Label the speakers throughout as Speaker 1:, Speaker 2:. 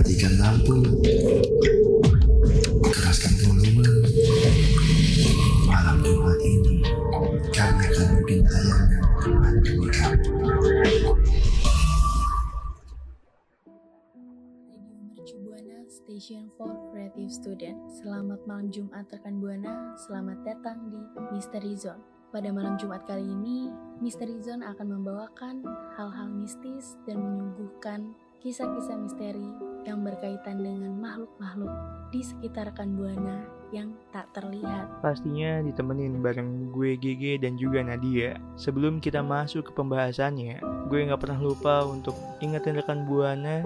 Speaker 1: matikan lampu, keraskan volume. Malam Jumat ini, kami akan bikin tayangan
Speaker 2: Mercu Buana Station for Creative Student. Selamat malam Jumat rekan Buana. Selamat datang di Mystery Zone. Pada malam Jumat kali ini, Mystery Zone akan membawakan hal-hal mistis dan menyuguhkan kisah-kisah misteri yang berkaitan dengan makhluk-makhluk di sekitar rekan yang tak terlihat.
Speaker 3: Pastinya ditemenin bareng gue GG dan juga Nadia. Sebelum kita masuk ke pembahasannya, gue nggak pernah lupa untuk ingetin rekan Buana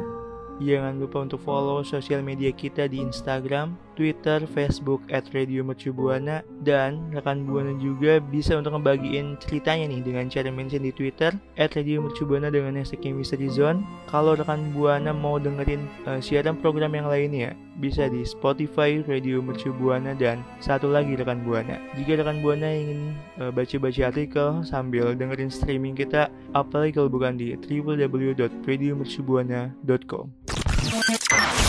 Speaker 3: Jangan lupa untuk follow sosial media kita di Instagram, Twitter, Facebook at Radio Mercubuana dan rekan Buana juga bisa untuk ngebagiin ceritanya nih dengan cara mention di Twitter at Radio Mercubuana dengan hashtag Mystery Zone. Kalau rekan Buana mau dengerin uh, siaran program yang lainnya, bisa di Spotify Radio Mercubuana dan satu lagi rekan Buana. Jika rekan Buana ingin uh, baca-baca artikel sambil dengerin streaming kita, apalagi kalau bukan di www.radiomercubuana.com.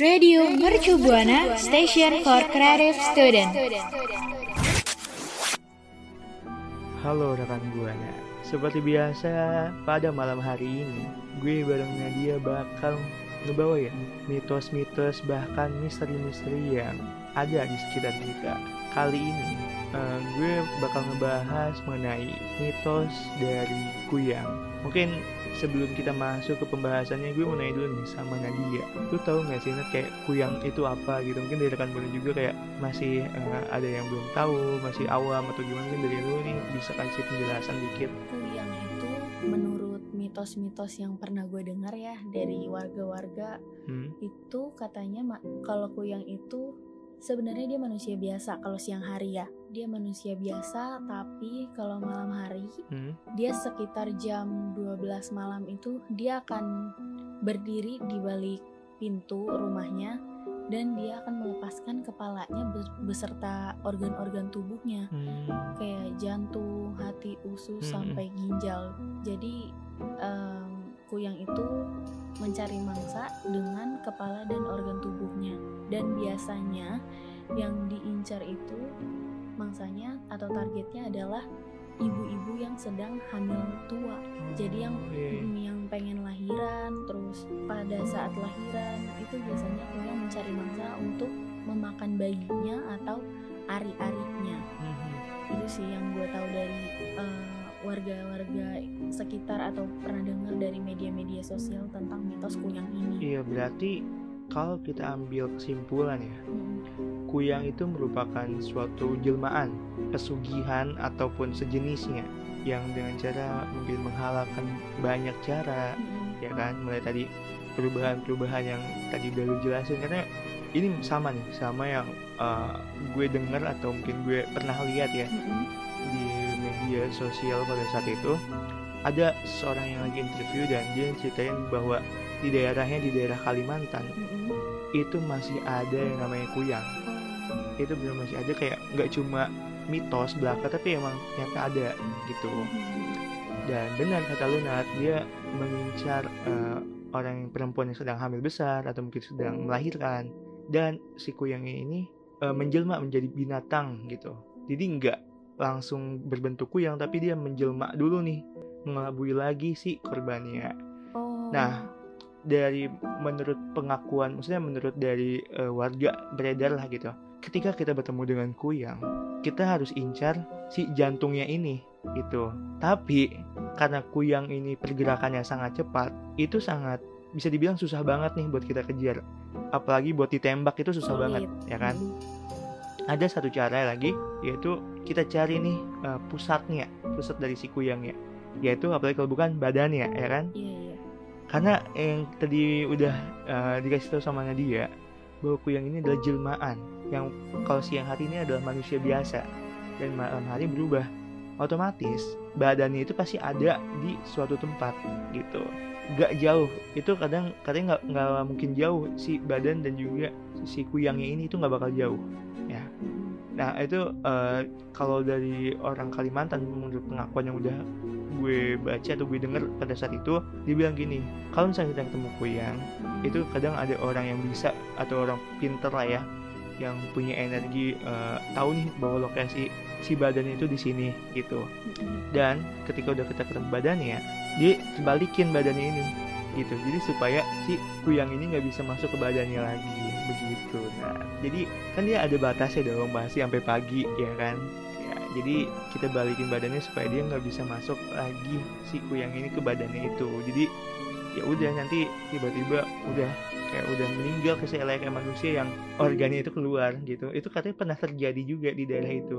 Speaker 4: Radio Mercu Buana Station for Creative Student.
Speaker 3: Halo rekan Buana. Seperti biasa, pada malam hari ini, gue bareng Nadia bakal ngebawa ya mitos-mitos bahkan misteri-misteri yang ada di sekitar kita. Kali ini, uh, gue bakal ngebahas mengenai mitos dari Kuyang. Mungkin sebelum kita masuk ke pembahasannya, gue mau nanya dulu nih sama Nadia. Lu tahu nggak sih Nat kayak Kuyang itu apa gitu? Mungkin dari rekan Buana juga kayak masih uh, ada yang belum tahu, masih awam atau gimana? Mungkin dari lu nih bisa kasih penjelasan dikit.
Speaker 2: Kuyang itu menurut mitos-mitos yang pernah gue dengar ya dari warga-warga
Speaker 3: Hmm?
Speaker 2: itu katanya kalau kuyang itu sebenarnya dia manusia biasa kalau siang hari ya dia manusia biasa tapi kalau malam hari
Speaker 3: Hmm?
Speaker 2: dia sekitar jam 12 malam itu dia akan berdiri di balik pintu rumahnya dan dia akan melepaskan kepalanya be- beserta organ-organ tubuhnya
Speaker 3: Hmm.
Speaker 2: kayak jantung, hati, usus
Speaker 3: Hmm.
Speaker 2: sampai ginjal. Jadi em, kuyang itu mencari mangsa dengan kepala dan organ tubuhnya. Dan biasanya yang diincar itu mangsanya atau targetnya adalah ibu-ibu yang sedang hamil tua. Jadi yang mm, yang pengen lahiran, terus pada saat lahiran itu biasanya kuyang mencari mangsa untuk memakan bayinya atau ari-arinya
Speaker 3: Mhm.
Speaker 2: itu sih yang gue tahu dari eh, warga-warga sekitar atau pernah dengar dari media-media sosial tentang mitos kuyang ini.
Speaker 3: Iya berarti kalau kita ambil kesimpulan ya,
Speaker 2: Mm,
Speaker 3: kuyang itu merupakan suatu jelmaan, pesugihan ataupun sejenisnya yang dengan cara mungkin menghalalkan banyak cara, ya kan? Mulai tadi perubahan-perubahan yang tadi udah lu jelasin karena ini sama nih sama yang uh, gue dengar atau mungkin gue pernah lihat ya
Speaker 2: mm,
Speaker 3: di media sosial pada saat itu ada seorang yang lagi interview dan dia ceritain bahwa di daerahnya di daerah Kalimantan
Speaker 2: mm, mm.
Speaker 3: itu masih ada yang namanya kuyang.
Speaker 2: Oh,
Speaker 3: itu benar masih ada kayak nggak cuma mitos belaka tapi emang nyata ada gitu.
Speaker 2: Mm,
Speaker 3: dan benar kata Lunat dia mengincar eh, orang perempuan yang sedang hamil besar atau mungkin sedang melahirkan. Dan si kuyangnya ini eh, menjelma menjadi binatang gitu. Jadi nggak langsung berbentuk kuyang tapi dia menjelma dulu nih mengelabui lagi si korbannya.
Speaker 2: Oh.
Speaker 3: Nah, dari menurut pengakuan maksudnya menurut dari eh, warga beredar lah gitu ketika kita bertemu dengan kuyang kita harus incar si jantungnya ini gitu. Tapi karena kuyang ini pergerakannya sangat cepat itu sangat bisa dibilang susah banget nih buat kita kejar. Apalagi buat ditembak itu susah
Speaker 2: Sulit.
Speaker 3: banget ya kan?
Speaker 2: Mm,
Speaker 3: ada satu cara lagi yaitu kita cari nih eh, pusatnya pusat dari si kuyangnya. Yaitu apalagi kalau bukan badannya ya kan?
Speaker 2: Iya iya.
Speaker 3: karena yang tadi udah uh, dikasih tahu sama Nadia bahwa kuyang ini adalah jelmaan. Yang kalau siang hari ini adalah manusia biasa. Dan malam hari berubah. Otomatis badannya itu pasti ada di suatu tempat gitu. Gak jauh. Itu kadang kadang nggak nggak mungkin jauh si badan dan juga si kuyangnya ini itu nggak bakal jauh ya. Nah itu eh, kalau dari orang Kalimantan menurut pengakuan yang udah gue baca atau gue denger pada saat itu dia bilang gini kalau misalnya kita ketemu kuyang itu kadang ada orang yang bisa atau orang pinter lah ya yang punya energi eh, tahu nih bahwa lokasi si badannya itu di sini gitu. Dan ketika udah kita ketemu badannya dia balikin badannya ini gitu. Jadi supaya si kuyang ini nggak bisa masuk ke badannya lagi begitu nah jadi kan dia ada batasnya dong masih sampai pagi ya kan? Ya jadi kita balikin badannya supaya dia nggak bisa masuk lagi si kuyang ini ke badannya itu. Jadi ya udah nanti tiba-tiba udah kayak udah meninggal ke kayak manusia yang organnya itu keluar gitu. Itu katanya pernah terjadi juga di daerah itu.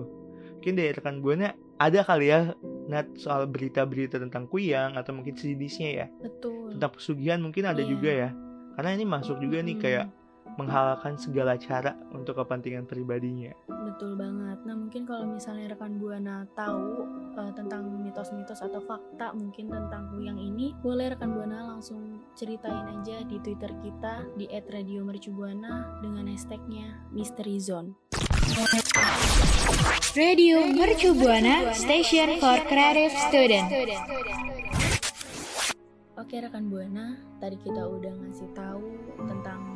Speaker 3: Mungkin dari rekan buana ada kali ya Nat soal berita-berita tentang kuyang atau mungkin sejenisnya ya.
Speaker 2: Betul.
Speaker 3: Tentang pesugihan mungkin ada
Speaker 2: Iya.
Speaker 3: juga ya. Karena ini masuk juga nih kayak menghalalkan segala cara untuk kepentingan pribadinya
Speaker 2: Betul banget. Nah, mungkin kalau misalnya rekan Buana tahu eh, tentang mitos-mitos atau fakta mungkin tentang kuyang ini, boleh rekan Buana langsung ceritain aja di Twitter kita di @radiomercubuana dengan hashtagnya Mystery Zone.
Speaker 4: Radio Mercu Buana Station for Creative Student.
Speaker 2: Oke rekan Buana, tadi kita udah ngasih tahu tentang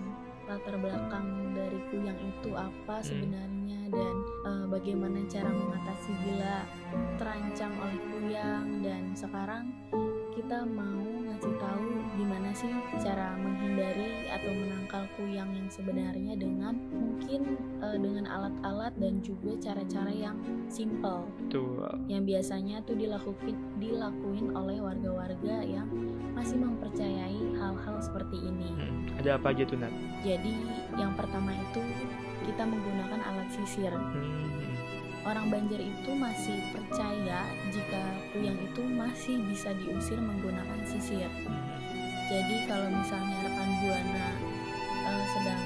Speaker 2: latar belakang dari kuyang itu apa sebenarnya dan eh, bagaimana cara mengatasi bila terancam oleh kuyang. Dan sekarang kita mau ngasih tahu gimana sih cara menghindari atau menangkal kuyang yang sebenarnya dengan mungkin eh, dengan alat-alat dan juga cara-cara yang simple.
Speaker 3: Tuh
Speaker 2: yang biasanya tuh dilakuin dilakuin oleh warga-warga yang masih mempercayai hal-hal seperti ini.
Speaker 3: hmm, ada apa aja tuh Nat
Speaker 2: Jadi yang pertama itu kita menggunakan alat sisir.
Speaker 3: Hmm,
Speaker 2: Orang Banjar itu masih percaya jika kuyang itu masih bisa diusir menggunakan sisir.
Speaker 3: hmm,
Speaker 2: Jadi kalau misalnya rekan buana eh, sedang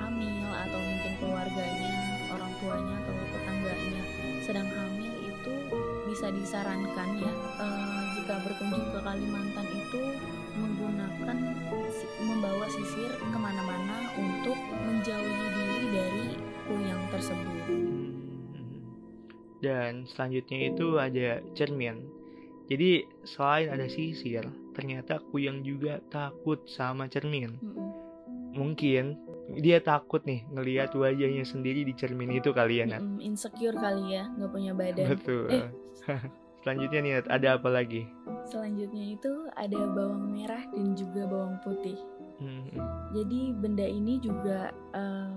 Speaker 2: hamil atau mungkin keluarganya, orang tuanya atau tetangganya sedang hamil bisa disarankan ya eh, jika berkunjung ke Kalimantan itu menggunakan membawa sisir ke mana-mana untuk menjauhi diri dari kuyang tersebut.
Speaker 3: hmm. dan selanjutnya itu ada cermin jadi selain ada sisir ternyata kuyang juga takut sama cermin
Speaker 2: Mm-mm.
Speaker 3: mungkin dia takut nih ngelihat wajahnya sendiri di cermin itu kali ya Nat
Speaker 2: Mm-mm, insecure kali ya, nggak punya badan.
Speaker 3: betul
Speaker 2: Eh.
Speaker 3: selanjutnya nih Nat, ada apa lagi
Speaker 2: Selanjutnya itu ada bawang merah dan juga bawang putih.
Speaker 3: Hmm,
Speaker 2: Jadi benda ini juga eh,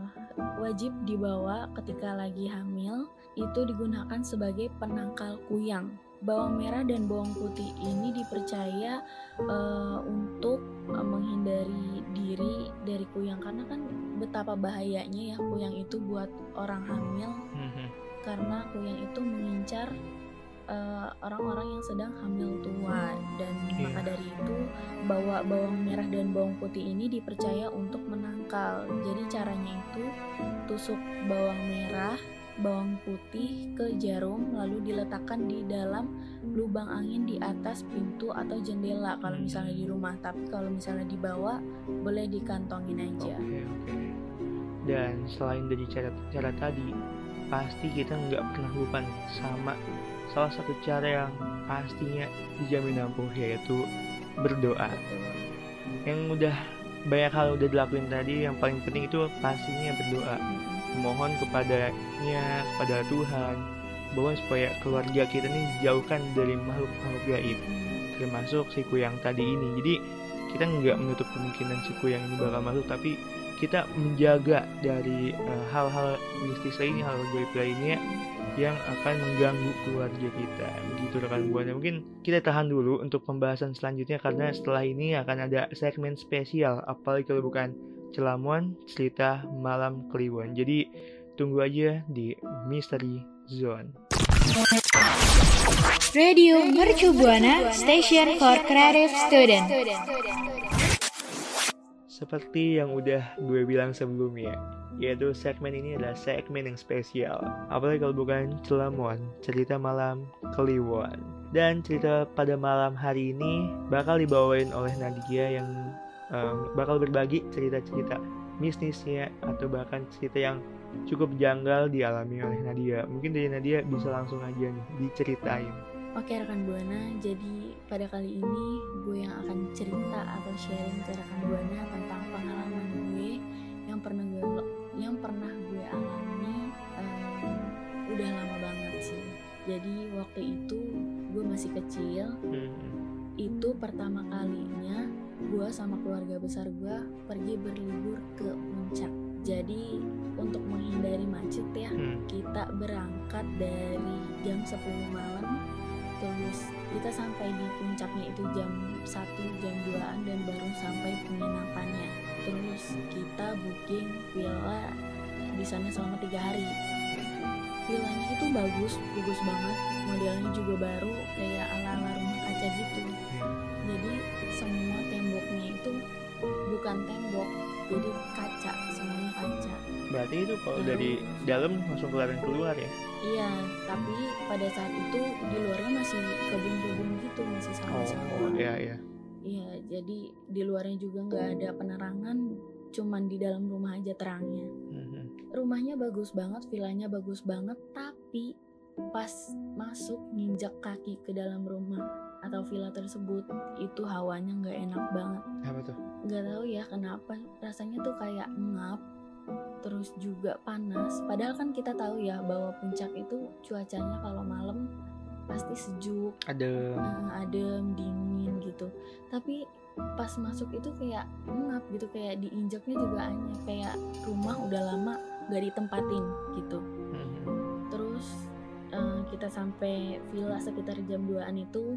Speaker 2: wajib dibawa ketika lagi hamil. Itu digunakan sebagai penangkal kuyang. Bawang merah dan bawang putih ini dipercaya eh, untuk eh, menghindari diri dari kuyang karena kan betapa bahayanya ya kuyang itu buat orang hamil
Speaker 3: hmm, hmm.
Speaker 2: karena kuyang itu mengincar eh, orang-orang yang sedang hamil tua dan
Speaker 3: Iya.
Speaker 2: maka dari itu bawa bawang merah dan bawang putih ini dipercaya untuk menangkal. Jadi caranya itu tusuk bawang merah, bawang putih ke jarum lalu diletakkan di dalam lubang angin di atas pintu atau jendela kalau misalnya di rumah. Tapi kalau misalnya dibawa boleh dikantongin aja.
Speaker 3: Oke oke. Dan selain dari cara-cara tadi, pasti kita nggak pernah lupa nih sama salah satu cara yang pastinya dijamin ampuh yaitu berdoa. Yang udah banyak hal udah dilakuin tadi, yang paling penting itu pastinya berdoa. Mohon kepadanya, kepada Tuhan, bahwa supaya keluarga kita nih dijauhkan dari makhluk-makhluk gaib termasuk si kuyang tadi ini. Jadi kita nggak menutup kemungkinan si kuyang ini bakal masuk tapi kita menjaga dari eh, hal-hal mistis lainnya hal gaib lainnya yang akan mengganggu keluarga kita. Begitu rekan buana mungkin kita tahan dulu untuk pembahasan selanjutnya karena setelah ini akan ada segmen spesial apalagi kalau bukan celamuan cerita malam kliwon jadi tunggu aja di Mystery Zone
Speaker 4: Radio Mercu Buana Station for Creative Student.
Speaker 3: Seperti yang udah gue bilang sebelumnya, yaitu segmen ini adalah segmen yang spesial. Apalagi kalau bukan Celamuan, cerita malam Kliwon. Dan cerita pada malam hari ini bakal dibawain oleh Nadia yang em, bakal berbagi cerita-cerita bisnisnya atau bahkan cerita yang cukup janggal dialami oleh Nadia. Mungkin dari Nadia bisa langsung aja nih diceritain.
Speaker 2: Oke rekan Buana, jadi pada kali ini gue yang akan cerita atau sharing ke rekan Buana tentang pengalaman gue yang pernah gue yang pernah gue alami em, udah lama banget sih. Jadi waktu itu gue masih kecil,
Speaker 3: Hmm.
Speaker 2: itu pertama kalinya gue sama keluarga besar gue pergi berlibur ke puncak. Jadi untuk menghindari macet ya,
Speaker 3: Hmm.
Speaker 2: kita berangkat dari jam 10 malam. Terus kita sampai di puncaknya itu jam 1 jam 2an dan baru sampai penginapannya. Terus kita booking villa di sana selama tiga hari. Villanya itu bagus bagus banget. Modelnya juga baru kayak ala ala rumah kaca gitu jadi semua temboknya itu bukan tembok jadi kaca semuanya kaca
Speaker 3: Berarti itu kalau
Speaker 2: Lalu-
Speaker 3: dari dalam langsung kelihatan keluar ya?
Speaker 2: Iya, tapi pada saat itu di luarnya masih kebun-kebun gitu, masih sawah-sawah.
Speaker 3: Oh, iya iya.
Speaker 2: Iya, jadi di luarnya juga nggak ada penerangan, cuman di dalam rumah aja terangnya.
Speaker 3: Mhm.
Speaker 2: Rumahnya bagus banget, villanya bagus banget, tapi pas masuk nginjak kaki ke dalam rumah atau villa tersebut itu hawanya nggak enak banget.
Speaker 3: Apa tuh?
Speaker 2: Nggak tahu ya kenapa, rasanya tuh kayak ngap, terus juga panas. Padahal kan kita tahu ya bahwa puncak itu cuacanya kalau malam pasti sejuk,
Speaker 3: Ada
Speaker 2: eh, adem, dingin gitu. Tapi pas masuk itu kayak ngap gitu, kayak diinjaknya juga aneh, kayak rumah udah lama gak ditempatin gitu. Kita sampai villa sekitar jam 2an itu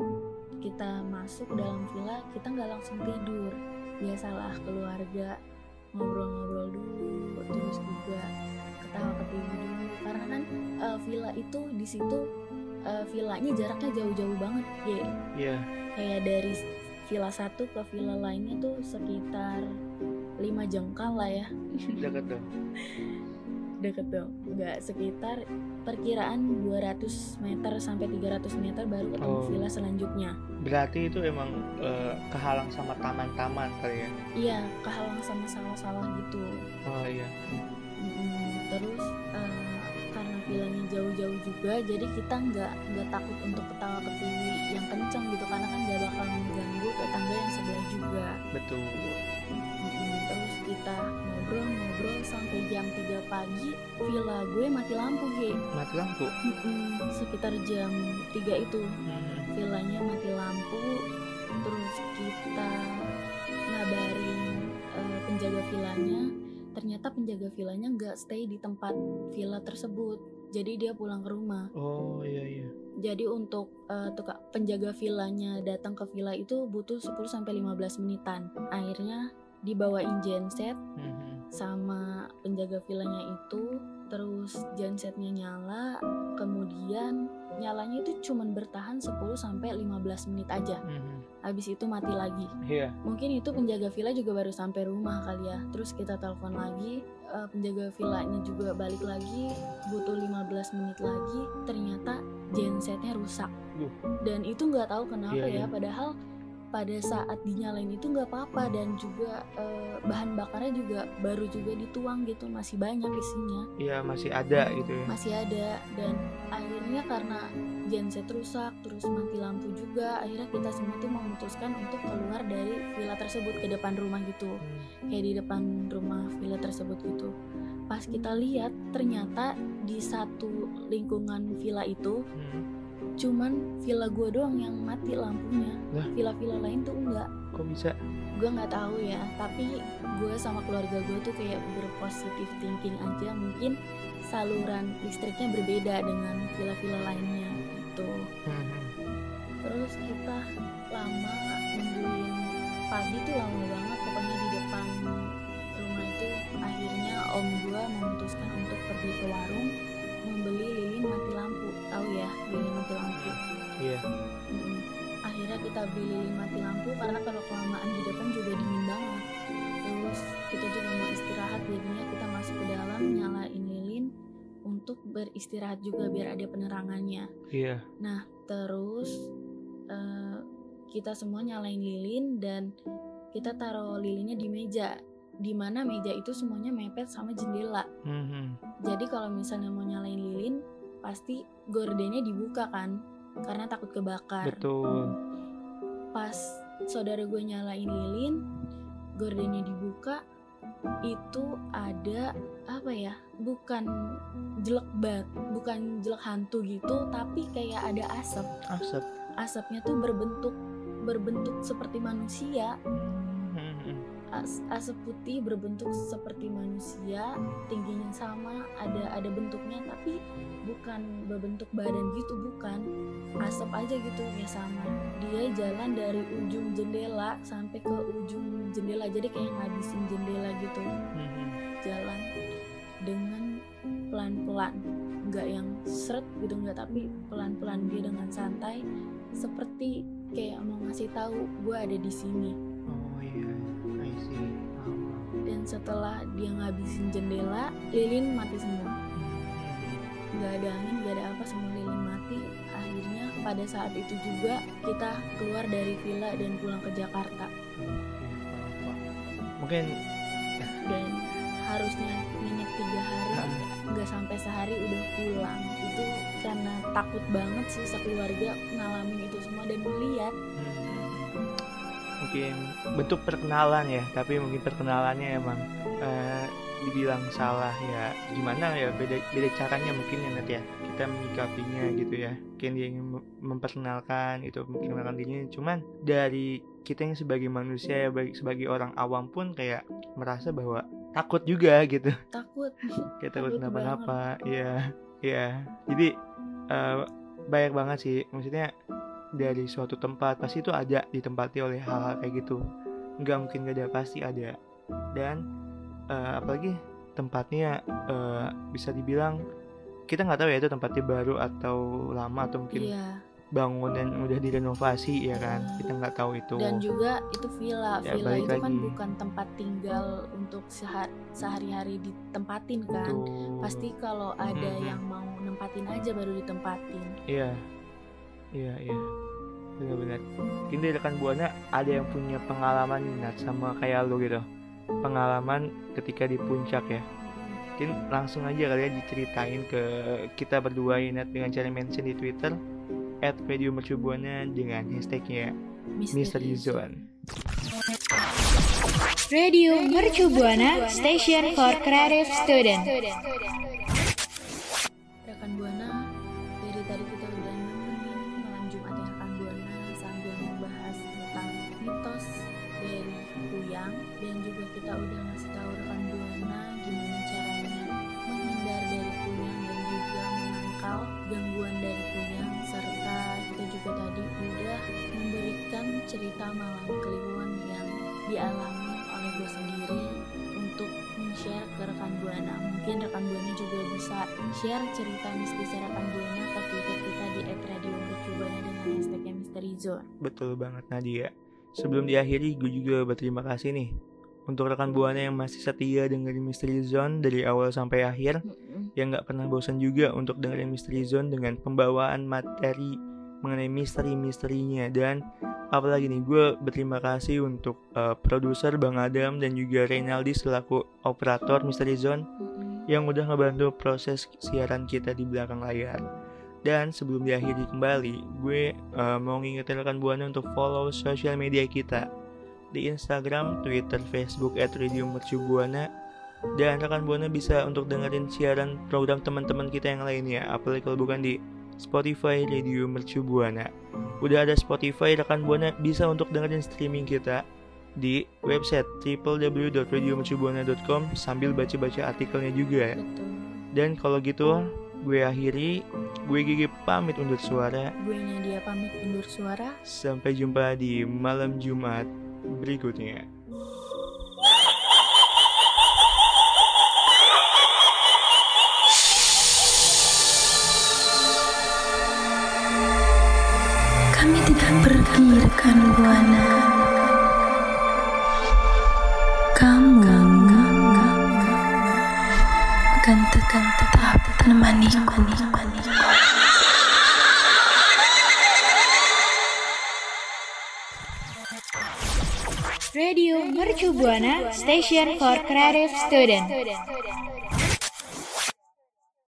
Speaker 2: kita masuk dalam villa kita nggak langsung tidur. Biasalah keluarga ngobrol-ngobrol dulu terus juga ketawa ketiwi dulu. Karena kan eh, villa itu di situ eh, villanya jaraknya jauh-jauh banget ya kayak dari villa satu ke villa lainnya tuh sekitar lima jengkal lah ya.
Speaker 3: Dekat dong.
Speaker 2: deket dong nggak sekitar perkiraan 200 meter sampai 300 meter baru ketemu
Speaker 3: Oh.
Speaker 2: villa selanjutnya
Speaker 3: Berarti itu emang eh, kehalang sama taman-taman kali ya?
Speaker 2: iya kehalang sama sawah-sawah gitu
Speaker 3: Oh iya.
Speaker 2: Mm, terus eh, karena villanya jauh-jauh juga jadi kita nggak nggak takut untuk ketawa ketiwi yang kenceng gitu karena kan nggak bakal mengganggu tetangga juga
Speaker 3: Betul.
Speaker 2: Terus kita ngobrol-ngobrol sampai jam 3 pagi villa gue mati lampu Ge
Speaker 3: Mati lampu.
Speaker 2: Mm-mm, sekitar jam 3 itu
Speaker 3: Mhm.
Speaker 2: villanya mati lampu terus kita ngabarin eh, penjaga villanya ternyata penjaga villanya nggak stay di tempat villa tersebut jadi dia pulang ke rumah
Speaker 3: Oh iya iya.
Speaker 2: jadi untuk eh, tuka- penjaga villanya datang ke villa itu butuh 10 sampai 15 menitan akhirnya dibawain genset
Speaker 3: Mhm.
Speaker 2: sama penjaga villanya itu terus gensetnya nyala kemudian nyalanya itu cuman bertahan 10 sampai 15 menit aja
Speaker 3: Mhm.
Speaker 2: habis itu mati lagi
Speaker 3: Iya.
Speaker 2: mungkin itu penjaga villa juga baru sampai rumah kali ya terus kita telepon lagi eh, penjaga villanya juga balik lagi butuh 15 menit lagi ternyata gensetnya rusak dan itu nggak tahu kenapa
Speaker 3: Iya, iya.
Speaker 2: ya padahal pada saat dinyalain itu nggak apa-apa dan juga eh, bahan bakarnya juga baru juga dituang gitu masih banyak isinya
Speaker 3: Iya masih ada gitu ya.
Speaker 2: masih ada dan akhirnya karena genset rusak terus mati lampu juga akhirnya kita semua tuh memutuskan untuk keluar dari villa tersebut ke depan rumah gitu
Speaker 3: Hmm.
Speaker 2: kayak di depan rumah villa tersebut gitu pas kita lihat ternyata di satu lingkungan villa itu
Speaker 3: Hmm.
Speaker 2: Cuman villa gue doang yang mati lampunya. Villa-villa lain tuh enggak.
Speaker 3: Kok bisa?
Speaker 2: gue nggak tahu ya tapi gue sama keluarga gue tuh kayak berpositif thinking aja mungkin saluran listriknya berbeda dengan villa-villa lainnya gitu.
Speaker 3: Mhm.
Speaker 2: terus kita lama nungguin pagi tuh lama banget pokoknya di depan rumah itu akhirnya om gue memutuskan untuk pergi ke warung membeli lilin mati lampu mati lampu
Speaker 3: Iya.
Speaker 2: Akhirnya kita beli mati lampu karena kalau kelamaan di depan juga dingin banget terus kita juga mau istirahat jadinya kita masuk ke dalam nyalain lilin untuk beristirahat juga biar ada penerangannya
Speaker 3: Iya.
Speaker 2: nah terus eh, kita semua nyalain lilin dan kita taruh lilinnya di meja di mana meja itu semuanya mepet sama jendela
Speaker 3: Mhm.
Speaker 2: jadi kalau misalnya mau nyalain lilin pasti gordennya dibuka kan karena takut kebakar.
Speaker 3: betul
Speaker 2: Pas saudara gue nyalain lilin, gordennya dibuka, itu ada apa ya? Bukan jelek bat, bukan jelek hantu gitu, tapi kayak ada asap.
Speaker 3: asap
Speaker 2: Asapnya tuh berbentuk berbentuk seperti manusia, asap putih berbentuk seperti manusia, tingginya sama, ada ada bentuknya tapi bukan berbentuk badan gitu, bukan. Asap aja gitu ya sama. Dia jalan dari ujung jendela sampai ke ujung jendela. Jadi kayak ngabisin jendela gitu.
Speaker 3: hmm,
Speaker 2: Jalan dengan pelan-pelan. Nggak yang seret gitu nggak tapi pelan-pelan dia dengan santai seperti kayak mau ngasih tahu gue ada di sini. Setelah dia ngabisin jendela lilin mati semua. Nggak ada angin nggak ada apa semua lilin mati. Akhirnya pada saat itu juga kita keluar dari villa dan pulang ke Jakarta.
Speaker 3: Mungkin
Speaker 2: dan harusnya nginep tiga hari nggak sampai sehari udah pulang. Itu karena takut banget sih sekeluarga ngalamin itu semua dan melihat.
Speaker 3: Hmm, mungkin bentuk perkenalan ya tapi mungkin perkenalannya emang eh, dibilang salah ya gimana ya beda beda caranya mungkin ya nanti ya kita menyikapinya gitu ya. Mungkin dia ingin mem- memperkenalkan itu memperkenalkan dirinya cuman dari kita yang sebagai manusia ya sebagai orang awam pun kayak merasa bahwa takut juga gitu.
Speaker 2: Takut.
Speaker 3: Kayak takut kenapa-napa iya iya. Jadi eh, banyak banget sih maksudnya dari suatu tempat pasti itu ada ditempati oleh hal-hal kayak gitu. Nggak mungkin gak ada pasti ada. Dan eh, apalagi tempatnya eh, bisa dibilang kita nggak tahu ya itu tempatnya baru atau lama atau mungkin
Speaker 2: iya.
Speaker 3: bangunan udah direnovasi ya kan?
Speaker 2: Hmm.
Speaker 3: kita nggak tahu itu.
Speaker 2: Dan juga itu villa.
Speaker 3: Ya,
Speaker 2: villa itu kan bukan tempat tinggal untuk seha- sehari-hari ditempatin kan?
Speaker 3: Betul.
Speaker 2: pasti kalau ada
Speaker 3: Mhm.
Speaker 2: yang mau nempatin aja baru ditempatin.
Speaker 3: Iya, iya, iya, benar-benar. Mungkin dari rekan buana ada yang punya pengalaman nih, Nat, sama kayak lo gitu. Pengalaman ketika di puncak ya. Mungkin langsung aja kali ya diceritain ke kita berdua ya, Nat, dengan cara mention di Twitter at Radio Mercubuana dengan hashtagnya Mystery Zone.
Speaker 4: Radio Mercu Buana Station for Creative Student.
Speaker 2: Dialami oleh gue sendiri untuk share ke rekan buana mungkin rekan buana juga bisa share cerita mistis rekan buana ke twitter kita di @radiomercubuana dengan hashtagnya Misteri Zone
Speaker 3: Betul banget Nadia. Sebelum diakhiri, gue juga berterima kasih nih untuk rekan buana yang masih setia dengerin Mystery Zone dari awal sampai akhir. Yang nggak pernah bosan juga untuk dengerin Mystery Zone dengan pembawaan materi mengenai misteri-misterinya dan apalagi nih gue berterima kasih untuk uh, produser Bang Adam dan juga Reynaldi selaku operator Mystery Zone yang udah ngebantu proses siaran kita di belakang layar. Dan sebelum diakhiri kembali, gue uh, mau ngingetin rekan buana untuk follow sosial media kita. Di Instagram, Twitter, Facebook @radiomercubuana dan rekan buana bisa untuk dengerin siaran program teman-teman kita yang lainnya, apalagi kalau bukan di Spotify Radio Mercu Buana. Udah ada Spotify, rekan buana bisa untuk dengerin streaming kita di website www.radiomercubuana.com sambil baca-baca artikelnya juga.
Speaker 2: betul
Speaker 3: Dan kalau gitu, gue akhiri, gue Gigi pamit undur suara.
Speaker 2: gue Nadia pamit undur suara
Speaker 3: Sampai jumpa di malam Jumat berikutnya.
Speaker 5: Kami tidak pergi rekan buana. Kamu akan tetap tetap menemaniku.
Speaker 4: Radio Mercu Buana Station for Creative Student.